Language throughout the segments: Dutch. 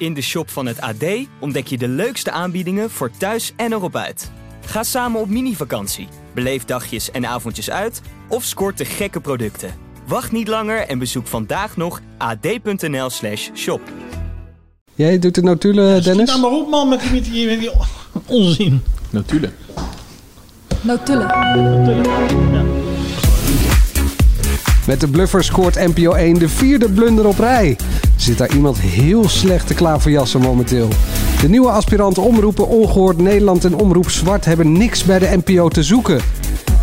In de shop van het AD ontdek je de leukste aanbiedingen voor thuis en erop uit. Ga samen op mini-vakantie, beleef dagjes en avondjes uit of scoort de gekke producten. Wacht niet langer en bezoek vandaag nog ad.nl slash shop. Jij doet de notulen, Dennis? Nou maar op man met die, met die, met die onzin. Natuurlijk. Notulen. Met de bluffer scoort NPO 1 de vierde blunder op rij. Zit daar iemand heel slecht te klaverjassen momenteel? De nieuwe aspiranten Omroepen Ongehoord Nederland en Omroep Zwart hebben niks bij de NPO te zoeken.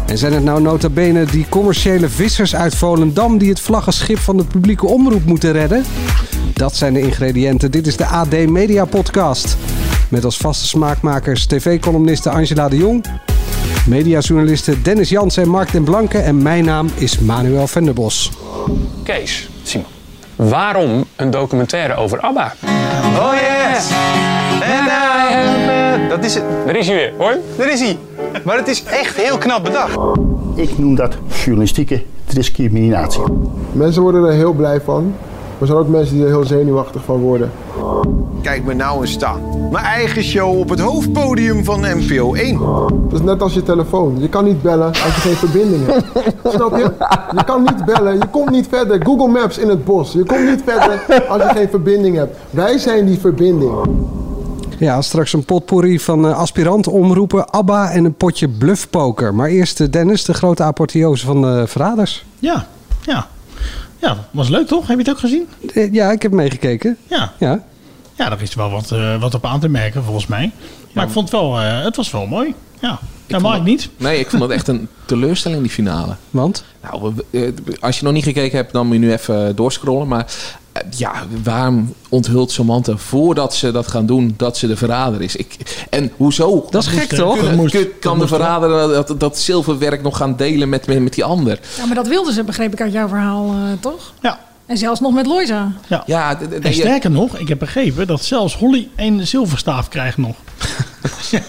En zijn het nou nota bene die commerciële vissers uit Volendam die het vlaggenschip van de publieke omroep moeten redden? Dat zijn de ingrediënten. Dit is de AD Media Podcast. Met als vaste smaakmakers tv-columniste Angela de Jong, mediajournalisten Dennis Jansen en Mark den Blanke en mijn naam is Manuel Venderbos. Kees, Simon. Waarom een documentaire over ABBA? Oh yes! En uh, dat is het. Daar is hij weer, hoor. Daar is hij. Maar het is echt heel knap bedacht. Ik noem dat journalistieke discriminatie. Mensen worden er heel blij van. Maar er zijn ook mensen die er heel zenuwachtig van worden. Kijk me nou eens staan. Mijn eigen show op het hoofdpodium van NPO 1. Dat is net als je telefoon. Je kan niet bellen als je geen verbinding hebt. Snap je? Je kan niet bellen. Je komt niet verder. Google Maps in het bos. Je komt niet verder als je geen verbinding hebt. Wij zijn die verbinding. Ja, straks een potpourri van uh, aspiranten omroepen, ABBA en een potje bluffpoker. Maar eerst uh, Dennis, de grote apotheose van de verraders. Ja, ja. Ja, was leuk toch? Heb je het ook gezien? Uh, ja, ik heb meegekeken. Ja. Ja, Ja, daar is wel wat, uh, wat op aan te merken volgens mij. Maar ik vond het wel, uh, het was wel mooi. Ja, ja mag ik niet. Nee, ik vond het echt een teleurstelling, die finale. want? Nou, eh, als je nog niet gekeken hebt, dan moet je nu even doorscrollen. Maar eh, ja, waarom onthult Samantha voordat ze dat gaan doen, dat ze de verrader is? Ik, en hoezo? Dat is gek toch? Dat dat kan de verrader dat, dat zilverwerk nog gaan delen met, met, met die ander? Ja, maar dat wilden ze, begreep ik uit jouw verhaal, eh, toch? Ja. En zelfs nog met Loisa. ja. Ja, En sterker nog, ik heb begrepen dat zelfs Holly een zilverstaaf krijgt nog.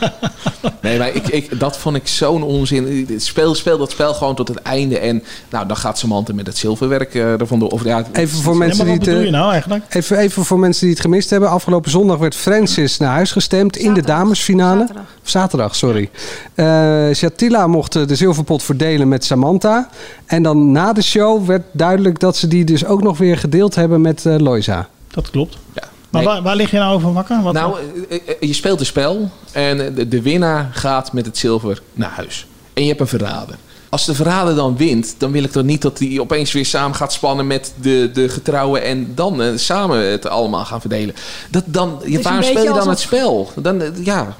Nee, maar ik, ik, dat vond ik zo'n onzin. Speel, speel dat spel gewoon tot het einde. En nou, dan gaat Samantha met het zilverwerk eh ervan door. Of, ja, Even voor Ja, mensen die wat het... bedoel je eh, nou eigenlijk? Even, even voor mensen die het gemist hebben. Afgelopen zondag werd Francis naar huis gestemd in de damesfinale. Zaterdag. Zaterdag, sorry. Eh Shatila mocht eh, de zilverpot verdelen met Samantha. En dan na de show werd duidelijk dat ze die dus ook nog weer gedeeld hebben met eh, Loisa. Dat klopt. Ja. Maar Nee. waar, waar lig je nou over wakker? Wat, Nou, eh, eh, je speelt een spel en eh, de, de winnaar gaat met het zilver naar huis. En je hebt een verrader. Als de verrader dan wint, dan wil ik toch niet dat hij opeens weer samen gaat spannen met de, de getrouwen en dan eh, samen het allemaal gaan verdelen. Dat, dan, je, waarom speel je dan alsof- het spel? Dan, eh, ja.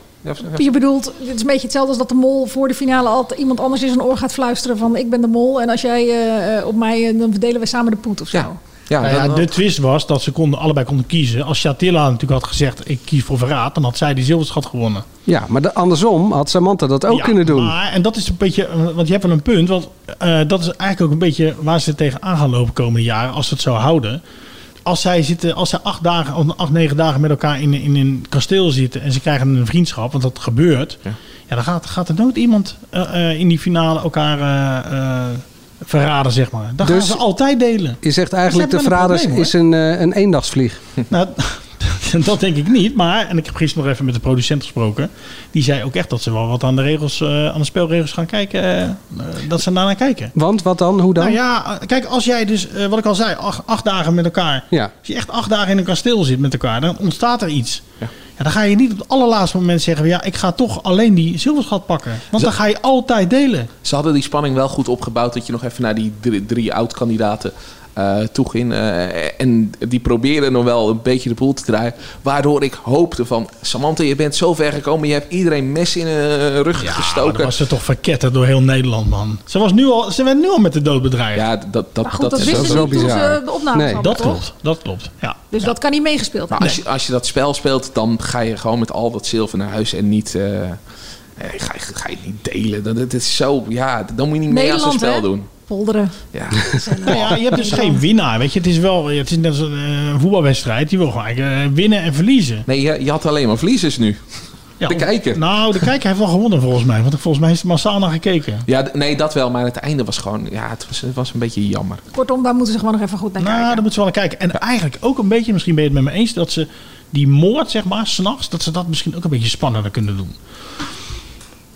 Je bedoelt, het is een beetje hetzelfde als dat de mol voor de finale altijd iemand anders in zijn oor gaat fluisteren van ik ben de mol en als jij eh, eh, op mij, eh, dan verdelen we samen de poet of zo. Ja. Ja, Nou ja, dan- de twist was dat ze konden, allebei konden kiezen. Als Shatilla natuurlijk had gezegd, ik kies voor verraad, dan had zij die zilverschat gewonnen. Ja, maar de- andersom had Samantha dat ook Ja, kunnen doen. Maar, en dat is een beetje, eh, want je hebt wel een punt, want eh, dat is eigenlijk ook een beetje waar ze tegenaan gaan lopen komende jaren, als ze het zo houden. Als zij, zitten, als zij acht, dagen, of acht, negen dagen met elkaar in, in een kasteel zitten en ze krijgen een vriendschap, want dat gebeurt, ja. dan gaat, gaat er nooit iemand eh, eh, in die finale elkaar eh, eh, verraden, zeg maar. Dan Dus- gaan ze altijd delen. Je zegt eigenlijk de een probleem, is een, eh, een eendagsvlieg. Nou, dat denk ik niet. Maar, en ik heb gisteren nog even met de producent gesproken. Die zei ook echt dat ze wel wat aan de regels, eh, aan de spelregels gaan kijken. eh, dat ze daarnaar kijken. Want wat dan? Hoe dan? Nou ja, kijk, als jij dus, wat ik al zei, acht, acht dagen met elkaar. Ja. Als je echt acht dagen in een kasteel zit met elkaar, dan ontstaat er iets. Ja. Ja, dan ga je niet op het allerlaatste moment zeggen: ja, ik ga toch alleen die zilverschat pakken. Want dan ga je altijd delen. Ze hadden die spanning wel goed opgebouwd dat je nog even naar die drie, drie oud-kandidaten eh toe ging. eh, en die probeerden nog wel een beetje de boel te draaien. Waardoor ik hoopte van... Samantha, je bent zo ver gekomen. Je hebt iedereen mes in hun rug Maar gestoken. dan was ze toch verketterd door heel Nederland, man. Ze, was nu al, ze werd nu al met de dood bedreigd. Ja, dat, dat, goed, dat, is wisten ook ze wel niet toen bizar. ze de opname Nee, hadden, dat toch? klopt. Dat klopt. Ja. Dus dat kan niet meegespeeld Maar hebben. als je, als je dat spel speelt, dan ga je gewoon met al dat zilver naar huis en niet... eh, ga, je, ga je het niet delen. Dat, dat is zo... Ja, dan moet je niet mee aan zo'n Nederland, spel hè? doen. Polderen. Ja. Nou ja, je hebt dus geen winnaar. Weet je, het is wel het is net als een eh, voetbalwedstrijd. Je wil gewoon eigenlijk, eh, winnen en verliezen. Nee, je, je had alleen maar verliezers nu. Ja, De kijker. Nou, de kijker heeft wel gewonnen volgens mij. Want volgens mij is er massaal naar gekeken. Ja, nee, dat wel. Maar het einde was gewoon... Ja, het was, het was een beetje jammer. Kortom, daar moeten ze gewoon nog even goed naar Nou, kijken. daar moeten ze wel naar kijken. En eigenlijk ook een beetje, misschien ben je het met me eens, dat ze die moord, zeg maar, s'nachts, dat ze dat misschien ook een beetje spannender kunnen doen.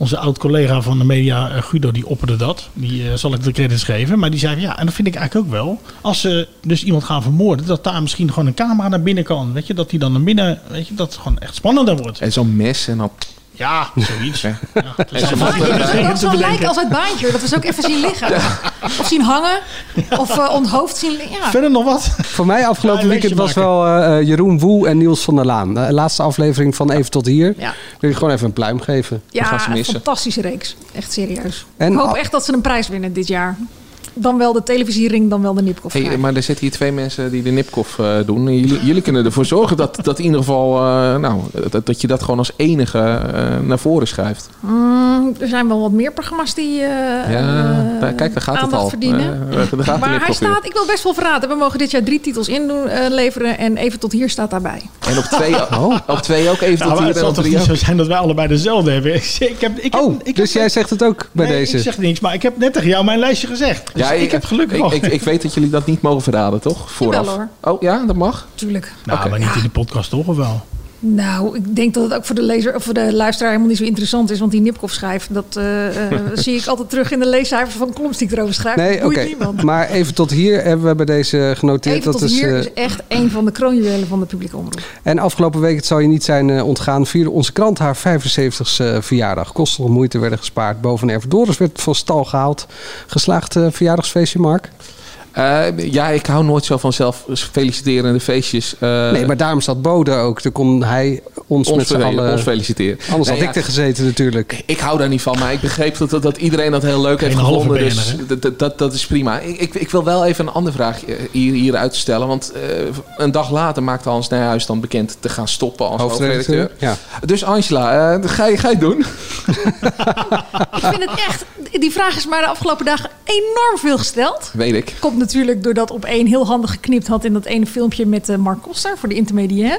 Onze oud-collega van de media, eh, Guido, die opperde dat. Die eh, zal ik de credits geven. Maar die zei, ja, en dat vind ik eigenlijk ook wel. Als ze dus iemand gaan vermoorden, dat daar misschien gewoon een camera naar binnen kan. Weet je, dat die dan naar binnen, weet je, dat het gewoon echt spannender wordt. En zo'n mes en dan... Ja, zoiets. Ja, dat is Dat wel bedenken. als het baantje, dat we ze ook even zien liggen. Of zien hangen. Of eh, onthoofd zien liggen. Ja. Verder nog wat? Voor mij afgelopen weekend was wel eh, eh, Jeroen Woe en Niels van der Laan. De laatste aflevering van Even tot hier. Ja. Wil je gewoon even een pluim geven. Ja, een fantastische reeks. Echt serieus. En ik hoop echt dat ze een prijs winnen dit jaar. Dan wel de televisiering, dan wel de Nipkoff. Hey, maar er zitten hier twee mensen die de Nipkoff eh, doen. Jullie, jullie kunnen ervoor zorgen dat, dat in ieder geval... eh, nou, dat, dat je dat gewoon als enige eh, naar voren schuift. Mm, er zijn wel wat meer programma's die eh, Ja, daar- kijk, daar gaat het al. verdienen. Eh, daar gaat maar hij staat, ik wil best wel verraden. We mogen dit jaar drie titels inleveren en even tot hier staat daarbij. En op twee, op twee ook even Nou, tot hier het en zal op toch drie niet ook. zo zijn dat wij allebei dezelfde hebben. Ik, ik heb, ik heb, Oh, ik dus heb, jij zegt het ook bij nee, deze. ik zeg niks, maar ik heb net tegen jou mijn lijstje gezegd. Dus ik heb gelukkig ik, ik, ik weet dat jullie dat niet mogen verraden, toch? Vooraf. hoor. Oh ja, dat mag? Tuurlijk. nou, maar niet in de podcast toch, of wel? Nou, ik denk dat het ook voor de lezer of voor de luisteraar helemaal niet zo interessant is. Want die Nipkoff schrijft, dat eh, eh, zie ik altijd terug in de leescijfers van columns die ik erover schrijf. Nee, oké. niemand. Maar even tot hier hebben we bij deze genoteerd. Even dat tot is, hier eh, is echt een van de kroonjuwelen van de publieke omroep. En afgelopen week, het zal je niet zijn ontgaan, vierde onze krant haar 75ste eh, verjaardag. Kosten en moeite werden gespaard. Boven Erf Doris werd van stal gehaald. Geslaagd verjaardagsfeestje, Mark? Eh, ja, ik hou nooit zo van zelf feliciterende feestjes. Eh, nee, maar daarom zat Bode ook. Toen kon hij ons, ons, met z'n allen... ons feliciteren. Anders Nee, had ja, ik er gezeten natuurlijk. Ik hou daar niet van, maar ik begreep dat, dat, dat iedereen dat heel leuk heeft Geen gevonden. Dus dat, dat, is prima. Ik, ik, ik wil wel even een andere vraag eh, hier, hier uitstellen. Want eh, een dag later maakte Hans Nijhuis dan bekend te gaan stoppen als hoofdredacteur. Ja. Dus Angela, eh, ga, je, ga je het doen? Ik vind het echt, die vraag is maar de afgelopen dagen enorm veel gesteld. Weet ik. Komt natuurlijk doordat op één heel handig geknipt had in dat ene filmpje met eh, Mark Koster voor de intermediair.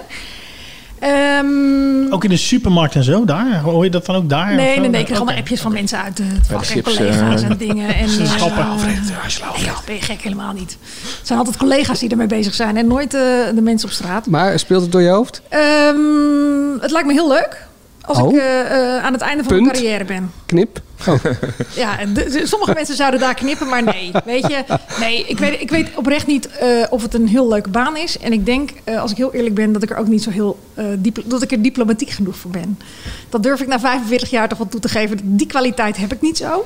Ehm, Ook in de supermarkt en zo, daar? Hoor je dat dan ook daar? nee, nee, nee. Ik krijg Oké. allemaal appjes van mensen uit het vak en collega's eh, en dingen. En, Ze eh, schappen. nee, joh, ben je gek helemaal niet. Het zijn altijd collega's die ermee bezig zijn en nooit eh, de mensen op straat. Maar speelt het door je hoofd? Ehm, het lijkt me heel leuk als Oh. ik eh, eh, aan het einde van Punt. mijn carrière ben. Knip? Oh. Ja, sommige mensen zouden daar knippen, maar nee. Weet je, nee, ik weet, ik weet oprecht niet eh, of het een heel leuke baan is. En ik denk, als ik heel eerlijk ben, dat ik er ook niet zo heel dat ik er diplomatiek genoeg voor ben. Dat durf ik na 45 jaar toch wel toe te geven. Die kwaliteit heb ik niet zo.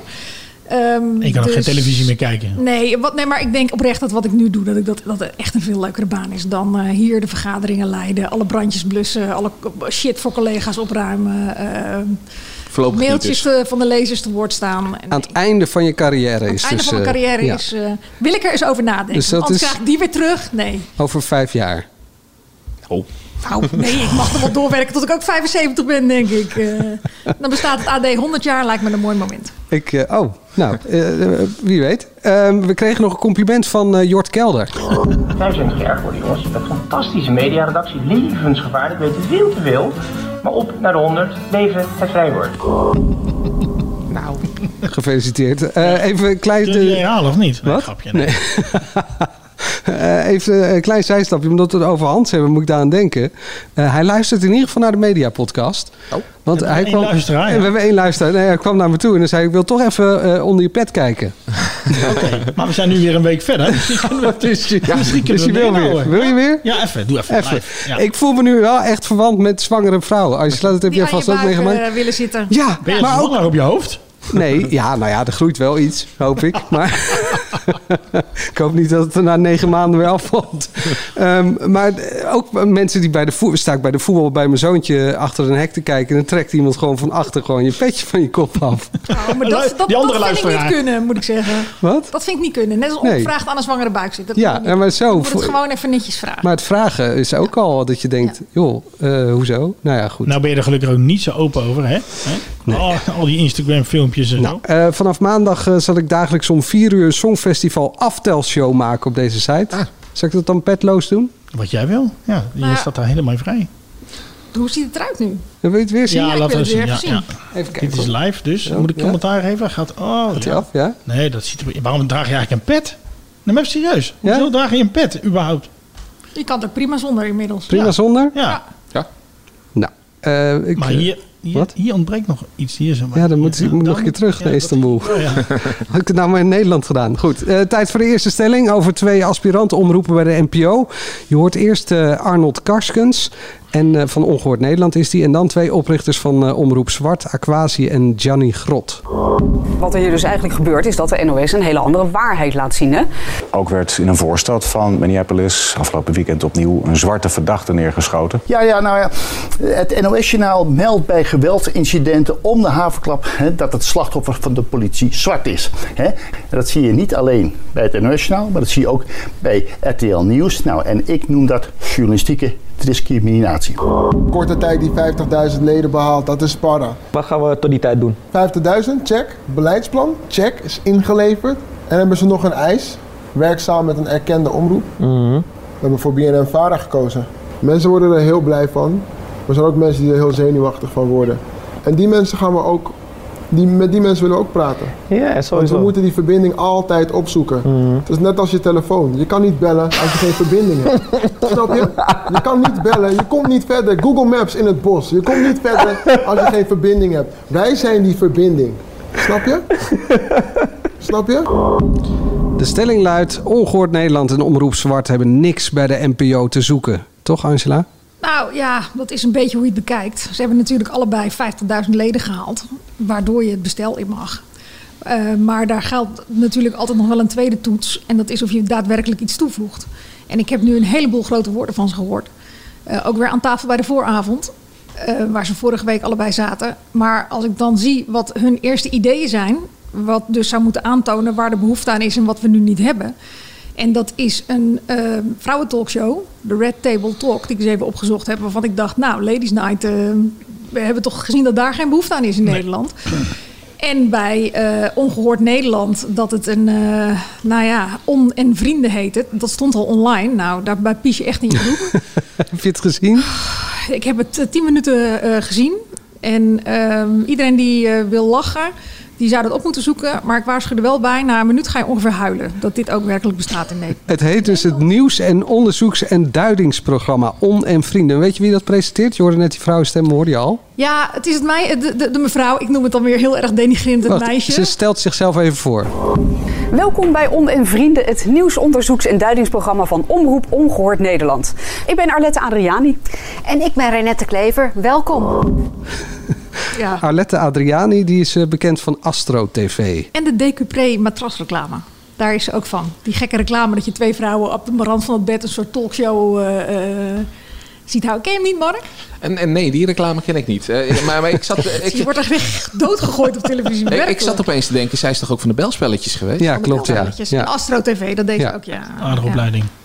Ehm, Ik kan ook geen dus- televisie meer kijken. Nee, wat, nee, maar ik denk oprecht dat wat ik nu doe, dat, ik dat, dat het echt een veel leukere baan is dan eh, hier de vergaderingen leiden, alle brandjes blussen, alle shit voor collega's opruimen, eh, mailtjes dus. eh, van de lezers te woord staan. Aan het einde van je carrière aan is het einde dus... van mijn carrière ja, is, wil ik er eens over nadenken. Dus dat Anders is- krijg ik die weer terug. Nee. Over vijf jaar. Oh. Nou, nee, ik mag er wel doorwerken tot ik ook 75 ben, denk ik. Eh, dan bestaat het AD 100 jaar, lijkt me een mooi moment. Ik, eh, oh, nou, eh, wie weet. Ehm, we kregen nog een compliment van eh, Jort Kelder. 25 jaar geworden, jongens. Met fantastische mediaredactie, levensgevaarlijk, weten veel te veel. Maar op naar de 100, leven het vrijwoord. Nou, Gefeliciteerd. Eh, even een klein... Kun je herhalen of niet? Nee, Wat? grapje, nee. Eh, even een klein zijstapje, omdat we het over Hans hebben, moet ik daaraan denken. Eh, hij luistert in ieder geval naar de Mediapodcast. Oh. Want hij kwam, één luisteraar, ja. En we hebben één luisteraar. Nee, hij kwam naar me toe en dan zei ik wil toch even eh, onder je pet kijken. Oké, maar we zijn nu weer een week verder. Dus, je- misschien dus je wil het weer. Wil je weer? Ja, even. Doe even. Even. Ja. Ik voel me nu wel echt verwant met zwangere vrouwen. Als je dat heb Die jij vast ook meegemaakt. willen zitten. Ja, Ben je maar ook zwanger op je hoofd? Nee, ja, nou ja, er groeit wel iets, hoop ik. Maar ik hoop niet dat het er na negen maanden weer afvalt. Ehm, maar ook mensen die bij de voetbal... Sta ik bij de voetbal bij mijn zoontje achter een hek te kijken... en dan trekt iemand gewoon van achter gewoon je petje van je kop af. Oh, maar dat, dat, Die andere dat vind ik niet kunnen, moet ik zeggen. Wat? Dat vind ik niet kunnen. Net als Nee. opvraagt aan een zwangere buik zit. Dat Ja, maar zo... Je moet voor- het gewoon even netjes vragen. Maar het vragen is ook al dat je denkt... joh, eh, hoezo? Nou ja, goed. Nou ben je er gelukkig ook niet zo open over, hè? hè? Al, al die Instagram filmpjes en Nou, zo. eh, vanaf maandag eh, zal ik dagelijks om vier uur een Songfestival aftelshow maken op deze site. Ah. Zal ik dat dan petloos doen? Wat jij wil. Ja, je Nou ja. staat daar helemaal vrij. Hoe ziet het eruit nu? Dan wil je het weer zien? Ja, ik laten wil we het weer zien. even Ja, zien. ja. Even kijken. Dit is live, dus moet ik ja. commentaar geven? Gaat, oh, Gaat hij ja. af, ja? Nee, dat ziet er... Waarom draag je eigenlijk een pet? Nee, maar even serieus. Ja? Hoezo draag je een pet überhaupt? Je kan het ook prima zonder inmiddels. Prima Ja. zonder? Ja. Eh, ik, Maar hier, hier, Wat? hier ontbreekt nog iets. Hier zo Ja, dan moet ik nog een keer terug naar Istanbul. Had ik het nou maar in Nederland gedaan. Goed, eh, tijd voor de eerste stelling over twee aspirantenomroepen bij de NPO. Je hoort eerst eh, Arnold Karskens. En eh, van Ongehoord Nederland is die. En dan twee oprichters van eh, Omroep Zwart, Aquasi en Gianni Grot. Wat er hier dus eigenlijk gebeurt is dat de NOS een hele andere waarheid laat zien. Hè? Ook werd in een voorstad van Minneapolis afgelopen weekend opnieuw een zwarte verdachte neergeschoten. Ja, ja, nou ja. Het NOS-journaal meldt bij geweldsincidenten om de havenklap hè, dat het slachtoffer van de politie zwart is. Hè. En dat zie je niet alleen bij het NOS-journaal, maar dat zie je ook bij RTL Nieuws. Nou, en ik noem dat journalistieke discriminatie. Korte tijd die 50.000 leden behaalt, dat is Sparta. Wat gaan we tot die tijd doen? 50.000, check. Beleidsplan, check, is ingeleverd. En hebben ze nog een eis, werkzaam met een erkende omroep. We hebben voor BNN Vara gekozen. Mensen worden er heel blij van. Maar er zijn ook mensen die er heel zenuwachtig van worden. En die mensen gaan we ook, die, met die mensen willen we ook praten. Ja, Want we sowieso. moeten die verbinding altijd opzoeken. Het is net als je telefoon. Je kan niet bellen als je geen verbinding hebt. Snap je? Je kan niet bellen. Je komt niet verder. Google Maps in het bos. Je komt niet verder als je geen verbinding hebt. Wij zijn die verbinding. Snap je? Snap je? De stelling luidt: Ongehoord Nederland en Omroep Zwart hebben niks bij de NPO te zoeken. Toch, Angela? Nou ja, dat is een beetje hoe je het bekijkt. Ze hebben natuurlijk allebei 50.000 leden gehaald, waardoor je het bestel in mag. Eh, maar daar geldt natuurlijk altijd nog wel een tweede toets. En dat is of je daadwerkelijk iets toevoegt. En ik heb nu een heleboel grote woorden van ze gehoord. Eh, ook weer aan tafel bij de vooravond, eh, waar ze vorige week allebei zaten. Maar als ik dan zie wat hun eerste ideeën zijn, wat dus zou moeten aantonen waar de behoefte aan is en wat we nu niet hebben. En dat is een eh vrouwentalkshow, de Red Table Talk, die ik eens even opgezocht heb. Waarvan ik dacht, nou, Ladies Night, eh, we hebben toch gezien dat daar geen behoefte aan is in Nederland. En bij eh, Ongehoord Nederland dat het een, eh, nou ja, On en Vrienden heet het. Dat stond al online. Nou, daarbij pies je echt in je broek. Heb je het gezien? Ik heb het eh, tien minuten gezien. En ehm, iedereen die wil lachen, die zou dat op moeten zoeken. Maar ik waarschuw er wel bij, na een minuut ga je ongeveer huilen. Dat dit ook werkelijk bestaat in Nederland. Het heet dus het Nieuws- en Onderzoeks- en Duidingsprogramma On en Vrienden. Weet je wie dat presenteert? Je hoorde net die vrouwenstem, hoorde je al? Ja, het is het mij, de, de, de mevrouw, ik noem het dan weer heel erg denigrerend, het Wacht, meisje. Ze stelt zichzelf even voor. Welkom bij On en Vrienden, het nieuwsonderzoeks- en duidingsprogramma van Omroep Ongehoord Nederland. Ik ben Arlette Adriani. En ik ben Renette Klever. Welkom. Ja. Arlette Adriani, die is eh, bekend van Astro TV. En de Decupré matrasreclame. Daar is ze ook van. Die gekke reclame dat je twee vrouwen op de rand van het bed een soort talkshow eh, eh, ziet houden. Ken je hem niet, Mark? En, en nee, die reclame ken ik niet. Maar, maar ik zat... ik, je wordt echt weer doodgegooid op televisie. ik, zat opeens te denken, zij is toch ook van de belspelletjes geweest? Ja, klopt, ja. En Astro TV, dat deed ze ook, ja. Aardige Ja. opleiding. Ja,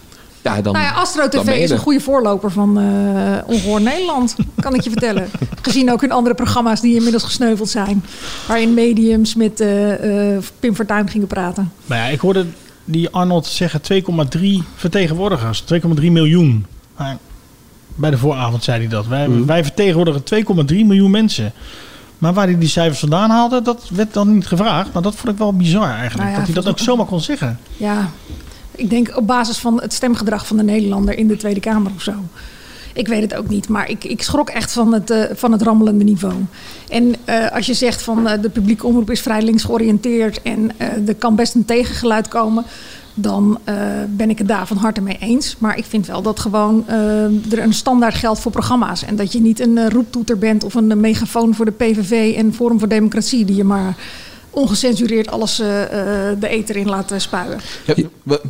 dan, Nou ja, Astro TV is een goede voorloper van eh Ongehoord Nederland, kan ik je vertellen. Gezien ook in andere programma's die inmiddels gesneuveld zijn. Waarin mediums met eh, eh, Pim Fortuyn gingen praten. Maar ja, ik hoorde die Arnold zeggen 2,3 vertegenwoordigers. 2,3 miljoen. Maar bij de vooravond zei hij dat. Wij, Mhm. wij vertegenwoordigen 2,3 miljoen mensen. Maar waar hij die cijfers vandaan haalde, dat werd dan niet gevraagd. Maar dat vond ik wel bizar eigenlijk. Nou ja, dat hij dat ook zomaar kon zeggen. Ja, ik denk op basis van het stemgedrag van de Nederlander in de Tweede Kamer of zo. Ik weet het ook niet, maar ik, ik schrok echt van het, eh, van het rammelende niveau. En eh, als je zegt van eh, de publieke omroep is vrij links georiënteerd en er kan best een tegengeluid komen, dan ben ik het daar van harte mee eens. Maar ik vind wel dat gewoon er een standaard geldt voor programma's. En dat je niet een roeptoeter bent of een megafoon voor de PVV en Forum voor Democratie, die je maar ongecensureerd alles eh, eh, de eter in laat eh, spuien. Ja,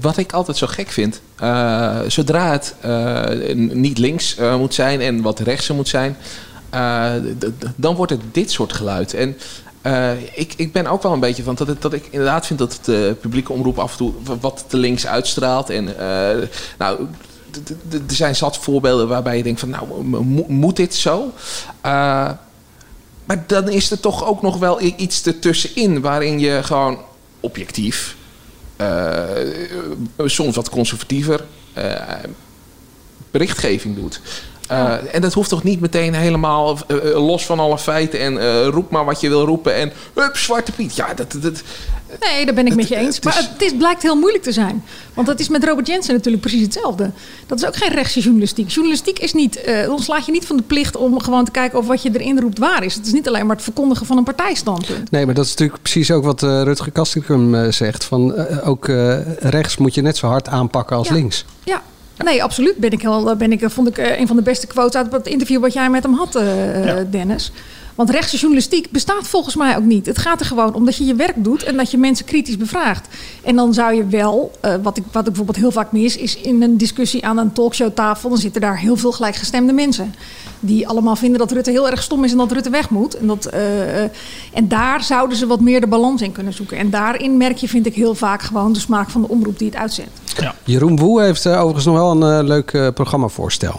wat ik altijd zo gek vind, eh, zodra het eh, niet links eh, moet zijn en wat rechtser moet zijn, eh, dan wordt het dit soort geluid. En eh, ik, ik ben ook wel een beetje van dat, het, dat ik inderdaad vind dat de publieke omroep af en toe wat te links uitstraalt. En eh, nou, er zijn zat voorbeelden waarbij je denkt van nou, mo- mo- moet dit zo? Eh, maar dan is er toch ook nog wel iets ertussenin waarin je gewoon objectief, eh, soms wat conservatiever, eh, berichtgeving doet. Eh, en dat hoeft toch niet meteen helemaal eh, eh, los van alle feiten en eh, roep maar wat je wil roepen en hup, Zwarte Piet. Ja, dat, dat, Nee, daar ben ik met je eens. Maar het is, blijkt heel moeilijk te zijn. Want dat is met Robert Jensen natuurlijk precies hetzelfde. Dat is ook geen rechtse journalistiek. Journalistiek is niet, eh ontslaat je niet van de plicht om gewoon te kijken of wat je erin roept waar is. Het is niet alleen maar het verkondigen van een partijstandpunt. Nee, maar dat is natuurlijk precies ook wat eh, Rutger Kastrikum eh, zegt. Van, ook eh, rechts moet je net zo hard aanpakken als Ja. links. Ja. Nee, absoluut. Ben ik heel, ben ik, vond ik eh, een van de beste quotes uit het interview wat jij met hem had, eh, Dennis. Want rechtse journalistiek bestaat volgens mij ook niet. Het gaat er gewoon om dat je je werk doet en dat je mensen kritisch bevraagt. En dan zou je wel, eh, wat, ik, wat ik bijvoorbeeld heel vaak mis, is in een discussie aan een talkshowtafel. Dan zitten daar heel veel gelijkgestemde mensen. Die allemaal vinden dat Rutte heel erg stom is en dat Rutte weg moet. En, dat, eh, eh, en daar zouden ze wat meer de balans in kunnen zoeken. En daarin merk je, vind ik heel vaak, gewoon de smaak van de omroep die het uitzendt. Jeroen Woe heeft eh, overigens nog wel een eh, leuk programmavoorstel.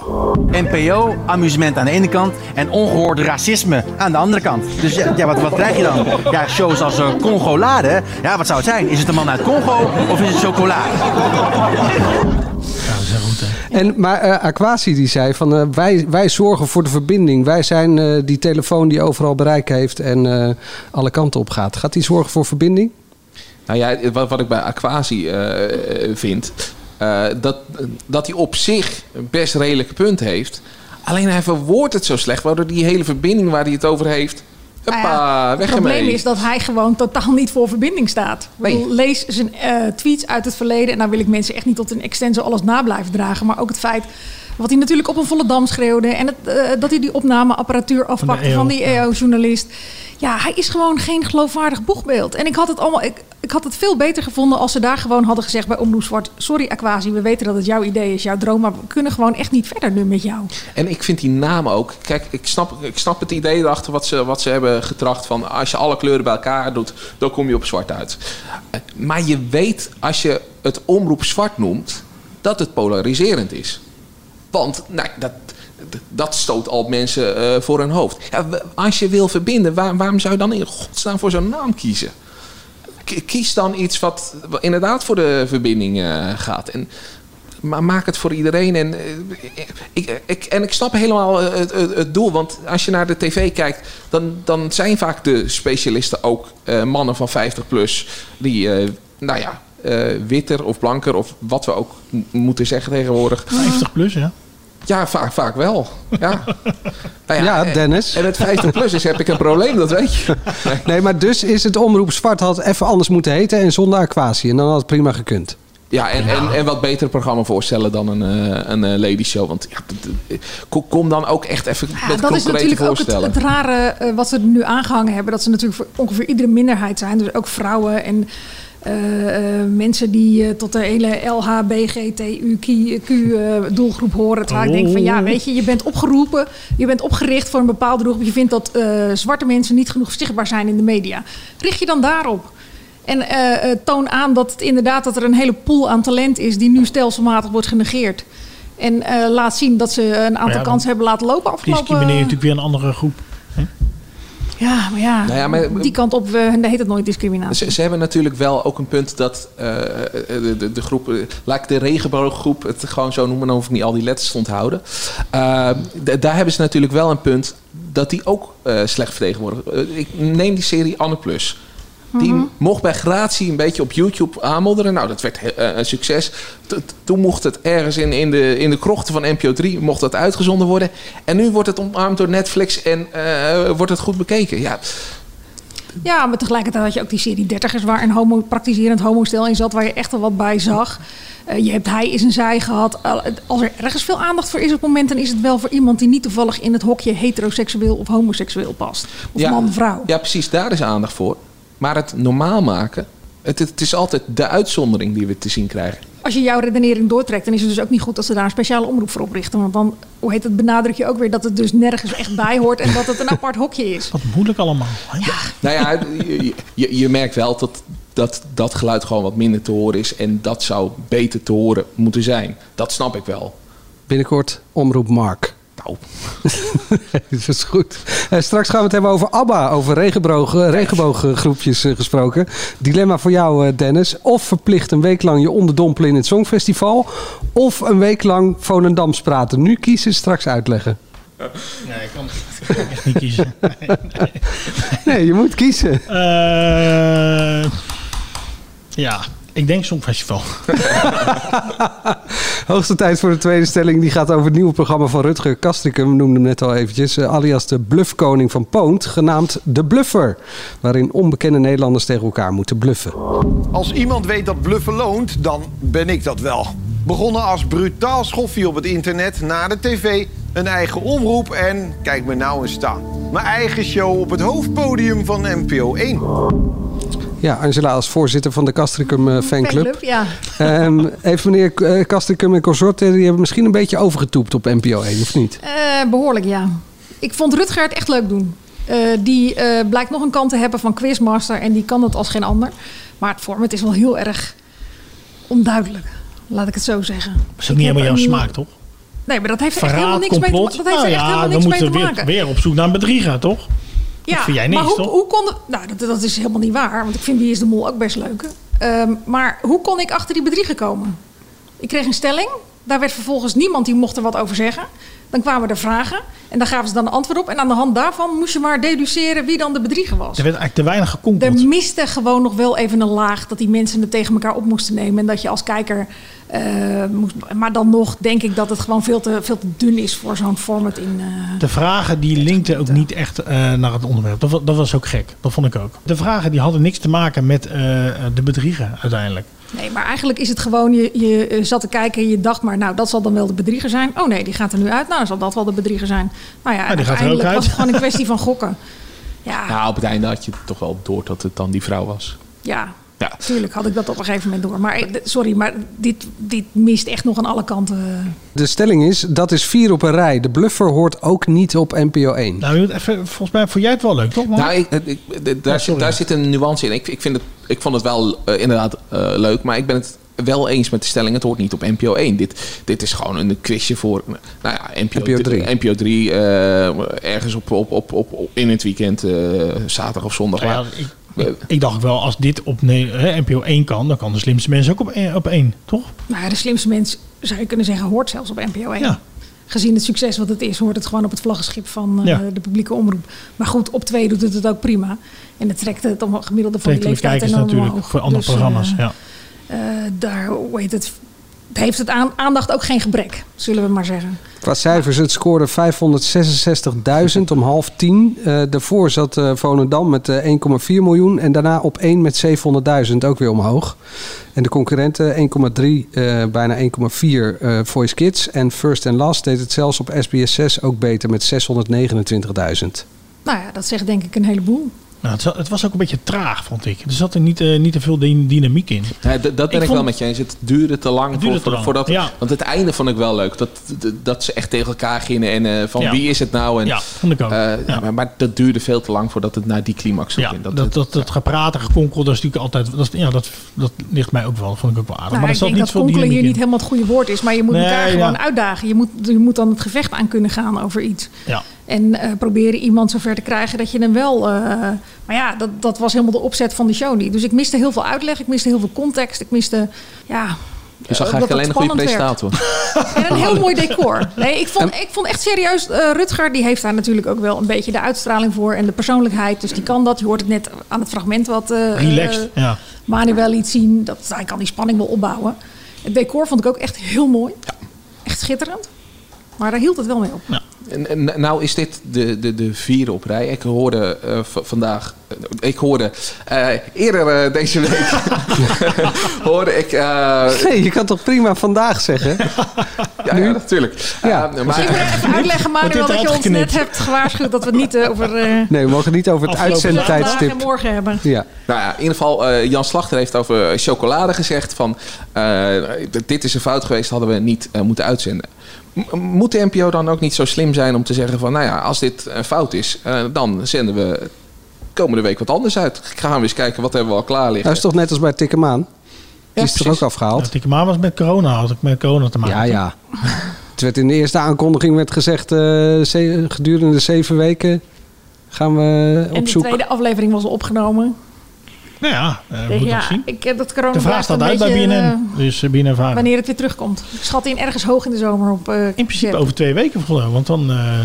NPO, amusement aan de ene kant en ongehoord racisme aan de andere kant. Dus ja, ja, wat, wat krijg je dan? Ja, shows als uh, Congolade. Ja, wat zou het zijn? Is het een man uit Congo of is het chocolade? En, maar eh, Aquasi die zei van eh, wij, wij zorgen voor de verbinding. Wij zijn eh, die telefoon die overal bereik heeft en eh, alle kanten op gaat. Gaat hij zorgen voor verbinding? Nou ja, wat, wat ik bij Aquasi eh, vind, eh, dat, dat hij op zich een best redelijke punt heeft. Alleen hij verwoordt het zo slecht, waardoor die hele verbinding waar hij het over heeft, huppa, Nou ja, weg het probleem ermee. is dat hij gewoon totaal niet voor verbinding staat. Bedoel, lees zijn eh, tweets uit het verleden. En daar wil ik mensen echt niet tot een extenso alles na blijven dragen. Maar ook het feit wat hij natuurlijk op een volle dam schreeuwde. En het, eh, dat hij die opnameapparatuur afpakte EO, van, die EO-journalist. Ja, hij is gewoon geen geloofwaardig boegbeeld. En ik had het allemaal. Ik, ik had het veel beter gevonden als ze daar gewoon hadden gezegd bij Omroep Zwart. Sorry, Aquasi, we weten dat het jouw idee is, jouw droom. Maar we kunnen gewoon echt niet verder nu met jou. En ik vind die naam ook. Kijk, ik snap, ik snap het idee erachter wat ze, wat ze hebben getracht. Van als je alle kleuren bij elkaar doet, dan kom je op zwart uit. Eh, Maar je weet als je het omroep zwart noemt, dat het polariserend is. Want nou, dat, dat stoot al mensen eh, voor hun hoofd. Ja, als je wil verbinden, waar- waarom zou je dan in godsnaam voor zo'n naam kiezen? Kies dan iets wat, inderdaad voor de verbinding eh, gaat. En maar maak het voor iedereen. En, eh, ik, ik, en ik snap helemaal eh, het, doel. Want als je naar de tv kijkt, dan, dan zijn vaak de specialisten ook mannen van 50 plus. Die, nou ja, witter of blanker of wat we ook moeten zeggen tegenwoordig. 50 plus, ja. Ja, vaak, vaak wel. Ja, nou Ja, en- Dennis. En het 50 plus is, heb ik een probleem, dat weet je. Nee, maar dus is het omroep zwart had even anders moeten heten en zonder Aquasi. En dan had het prima gekund. Ja, en, en, en wat beter programma voorstellen dan een, eh, een eh, lady show. Want ja, kom- dan ook echt even Ja, met dat is concrete natuurlijk ook het, voorstellen. het rare eh, wat ze nu aangehangen hebben. Dat ze natuurlijk voor ongeveer iedere minderheid zijn. Dus ook vrouwen en eh, eh, mensen die eh, tot de hele LHBGTUQ-doelgroep horen. Terwijl ik denk van ja, weet je, je bent opgeroepen. Je bent opgericht voor een bepaalde doelgroep. Je vindt dat zwarte mensen niet genoeg zichtbaar zijn in de media. Richt je dan daarop. En toon aan dat het inderdaad dat er een hele pool aan talent is die nu stelselmatig wordt genegeerd. En laat zien dat ze een aantal ja, kansen hebben laten lopen afgelopen... Discrimineer je natuurlijk weer een andere groep. Ja, maar ja, Nou ja, maar- die kant op uh, heet het nooit discriminatie. Ze, ze hebben natuurlijk wel ook een punt dat eh, de, de, de groep, eh, laat ik de regenbooggroep het gewoon zo noemen, dan hoef ik niet al die letters te onthouden. Eh, daar hebben ze natuurlijk wel een punt dat die ook eh, slecht vertegenwoordigd Ik neem die serie Anne Plus. Die Mhm. mocht bij gratie een beetje op YouTube aanmodderen. Nou, dat werd eh, een succes. T- Toen mocht het ergens in, in, de, in de krochten van NPO 3 mocht dat uitgezonden worden. En nu wordt het omarmd door Netflix en eh, wordt het goed bekeken. Ja, Ja, maar tegelijkertijd had je ook die serie dertigers waar een homo, praktiserend homostel in zat, waar je echt wel wat bij zag. Uh, je hebt hij is een zij gehad. Als er ergens veel aandacht voor is op het moment, dan is het wel voor iemand die niet toevallig in het hokje heteroseksueel of homoseksueel past. Of ja, man-vrouw. Ja, precies, daar is aandacht voor. Maar het normaal maken, het, het is altijd de uitzondering die we te zien krijgen. Als je jouw redenering doortrekt, dan is het dus ook niet goed dat ze daar een speciale omroep voor oprichten. Want dan, hoe heet het, benadruk je ook weer dat het dus nergens echt bij hoort en dat het een apart hokje is. Wat moeilijk allemaal. Ja. Nou ja, je, je, je merkt wel dat, dat dat geluid gewoon wat minder te horen is. En dat zou beter te horen moeten zijn. Dat snap ik wel. Binnenkort omroep Mark. Nou. dat is goed. Eh, straks gaan we het hebben over ABBA, over regenboog, regenbooggroepjes eh, gesproken. Dilemma voor jou, eh, Dennis. Of verplicht een week lang je onderdompelen in het Songfestival. Of een week lang Volendams praten. Nu kiezen, straks uitleggen. Nee, ik kan, ik kan echt niet kiezen. Nee, je moet kiezen. Eh, ja, ik denk Songfestival. Hoogste tijd voor de tweede stelling. Die gaat over het nieuwe programma van Rutger Kastrikum. We noemden hem net al eventjes. eh, alias de bluffkoning van Poont. Genaamd De Bluffer. Waarin onbekende Nederlanders tegen elkaar moeten bluffen. Als iemand weet dat bluffen loont, dan ben ik dat wel. Begonnen als brutaal schoffie op het internet, na de tv, een eigen omroep en kijk me nou eens staan. Mijn eigen show op het hoofdpodium van NPO 1. Ja, Angela als voorzitter van de Castricum eh, fanclub. Fanclub, ja. Ehm, heeft meneer eh, Castricum en consorten... die hebben misschien een beetje overgetoept op NPO 1, of niet? Eh, behoorlijk, ja. Ik vond Rutger het echt leuk doen. Eh, die eh, blijkt nog een kant te hebben van quizmaster en die kan dat als geen ander. Maar het format is wel heel erg onduidelijk. Laat ik het zo zeggen. Dat is ook niet helemaal jouw smaak, toch? Nee, maar dat heeft er echt helemaal niks mee te, complot. dat heeft Nou er echt ja, helemaal dan niks mee moeten te we maken. weer, weer op zoek naar een bedrieger, toch? Ja, dat vind jij niks, maar hoe, toch? hoe kon... Nou, dat, dat is helemaal niet waar. Want ik vind Wie is de Mol ook best leuk. Ehm, maar hoe kon ik achter die bedrieger komen? Ik kreeg een stelling. Daar werd vervolgens niemand die mocht er wat over zeggen. Dan kwamen er vragen. En daar gaven ze dan een antwoord op. En aan de hand daarvan moest je maar deduceren wie dan de bedrieger was. Er werd eigenlijk te weinig gekonkeld. Er miste gewoon nog wel even een laag dat die mensen het tegen elkaar op moesten nemen. En dat je als kijker eh, moest. Maar dan nog denk ik dat het gewoon veel te, veel te dun is voor zo'n format in. eh, De vragen die linkten ook niet echt eh, naar het onderwerp. Dat, dat was ook gek. Dat vond ik ook. De vragen die hadden niks te maken met eh, de bedrieger uiteindelijk. Nee, maar eigenlijk is het gewoon, je, je zat te kijken en je dacht maar, nou, dat zal dan wel de bedrieger zijn. Oh nee, die gaat er nu uit. Nou, dan zal dat wel de bedrieger zijn. Nou ja, Ja, die gaat er ook uiteindelijk uit. was het gewoon een kwestie van gokken. Ja, Nou, op het einde had je toch wel door dat het dan die vrouw was. ja. Ja. Tuurlijk had ik dat op een gegeven moment door. Maar ik- sorry, maar dit, dit mist echt nog aan alle kanten. De stelling is, dat is vier op een rij. De bluffer hoort ook niet op NPO 1. Nou, je moet even, volgens mij vond jij het wel leuk, toch? Nou, ik, ik- ik- daar, zit, daar zit een nuance in. Ik, ik, vind het, ik vond het wel eh, inderdaad eh, leuk, maar ik ben het wel eens met de stelling. Het hoort niet op NPO 1. Dit, dit is gewoon een quizje voor nou ja, NPO, NPO 3. NPO 3 eh, ergens op, op, op, op, in het weekend, eh, zaterdag of zondag. Nou ja, ik, ik, dacht wel, als dit op hè, NPO 1 kan, dan kan de slimste mensen ook op 1, op 1 toch? Nou de slimste mens, zou je kunnen zeggen, hoort zelfs op NPO 1. Ja. Gezien het succes wat het is, hoort het gewoon op het vlaggenschip van eh, Ja. de publieke omroep. Maar goed, op 2 doet het het ook prima. En het trekt het om- gemiddelde van de leeftijd enorm natuurlijk omhoog. voor andere Dus, eh, programma's. ja. eh, daar, hoe heet het, heeft het aan, aandacht ook geen gebrek, zullen we maar zeggen. Qua cijfers, het scoorde 566.000 om half tien. Eh, daarvoor zat eh Volendam met eh, 1,4 miljoen. En daarna op 1 met 700.000 ook weer omhoog. En de concurrenten 1,3, eh, bijna 1,4 eh Voice Kids. En First and Last deed het zelfs op SBS 6 ook beter met 629.000. Nou ja, dat zegt denk ik een heleboel. Nou, het, was ook een beetje traag, vond ik. Er zat er niet, eh, niet te veel dy- dynamiek in. Ja, dat ben ik, vond- wel met je eens. Het duurde te lang. Duurde voor, te lang, voordat, ja. Want het einde vond ik wel leuk. Dat, dat, dat ze echt tegen elkaar gingen. En eh, van Ja. wie is het nou? En, Ja, vond ik ook. eh, Ja. maar, maar dat duurde veel te lang voordat het naar die climax Ja, ging. dat, dat, dat, dat gepraat en gekonkel, dat is natuurlijk altijd... Dat, ja, dat, dat ligt mij ook wel. Dat vond ik ook wel aardig. Nou, maar ik zat denk niet dat konkelen hier niet helemaal het goede woord is. Maar je moet Nee, elkaar gewoon uitdagen. Je moet, je moet dan het gevecht aan kunnen gaan over iets. Ja. En eh, proberen iemand zover te krijgen dat je hem wel... eh, maar ja, dat, dat was helemaal de opzet van de show niet. Dus ik miste heel veel uitleg. Ik miste heel veel context. Ik miste... Ja, Je zag eh, eigenlijk alleen een goede presentator. En een heel mooi decor. Nee, ik vond, ik vond echt serieus, eh, Rutger die heeft daar natuurlijk ook wel een beetje de uitstraling voor en de persoonlijkheid. Dus die kan dat. Je hoort het net aan het fragment wat eh Relaxed, eh, ja. Manuel liet zien. Dat, hij kan die spanning wel opbouwen. Het decor vond ik ook echt heel mooi. Echt schitterend. Maar daar hield het wel mee op. En, en nou is dit de, de, de vierde op rij. Ik hoorde eh, vandaag, eh, ik hoorde eh, eerder deze week, hoorde ik... eh, Nee, je kan toch prima vandaag zeggen? ja, ja, natuurlijk. Ja. Eh, maar, Even uitleggen, Manuel, dat je ons net hebt gewaarschuwd dat we het niet over eh Nee, we mogen niet over het vandaag en uitzendtijdstip. morgen hebben. Ja. Nou ja, in ieder geval, eh, Jan Slachter heeft over chocolade gezegd van... eh, dit is een fout geweest, hadden we niet moeten uitzenden. Moet de NPO dan ook niet zo slim zijn om te zeggen van... nou ja, als dit een fout is, eh, dan zenden we komende week wat anders uit. Gaan we eens kijken, wat hebben we al klaar liggen. Dat is toch net als bij Tikkemaan? Die Ja, is er ook afgehaald? Ja, Tikema was met corona, had ik met corona te maken. Ja, ja. Het werd in de eerste aankondiging werd gezegd, eh, gedurende zeven weken gaan we En op de zoek. tweede aflevering was opgenomen. Nou ja, moeten ja, zien. ik, dat corona De vraag staat uit bij BNN. eh, dus BNN Vara. wanneer het weer terugkomt. Ik schat in ergens hoog in de zomer op. eh, In principe over twee weken geloof want dan eh,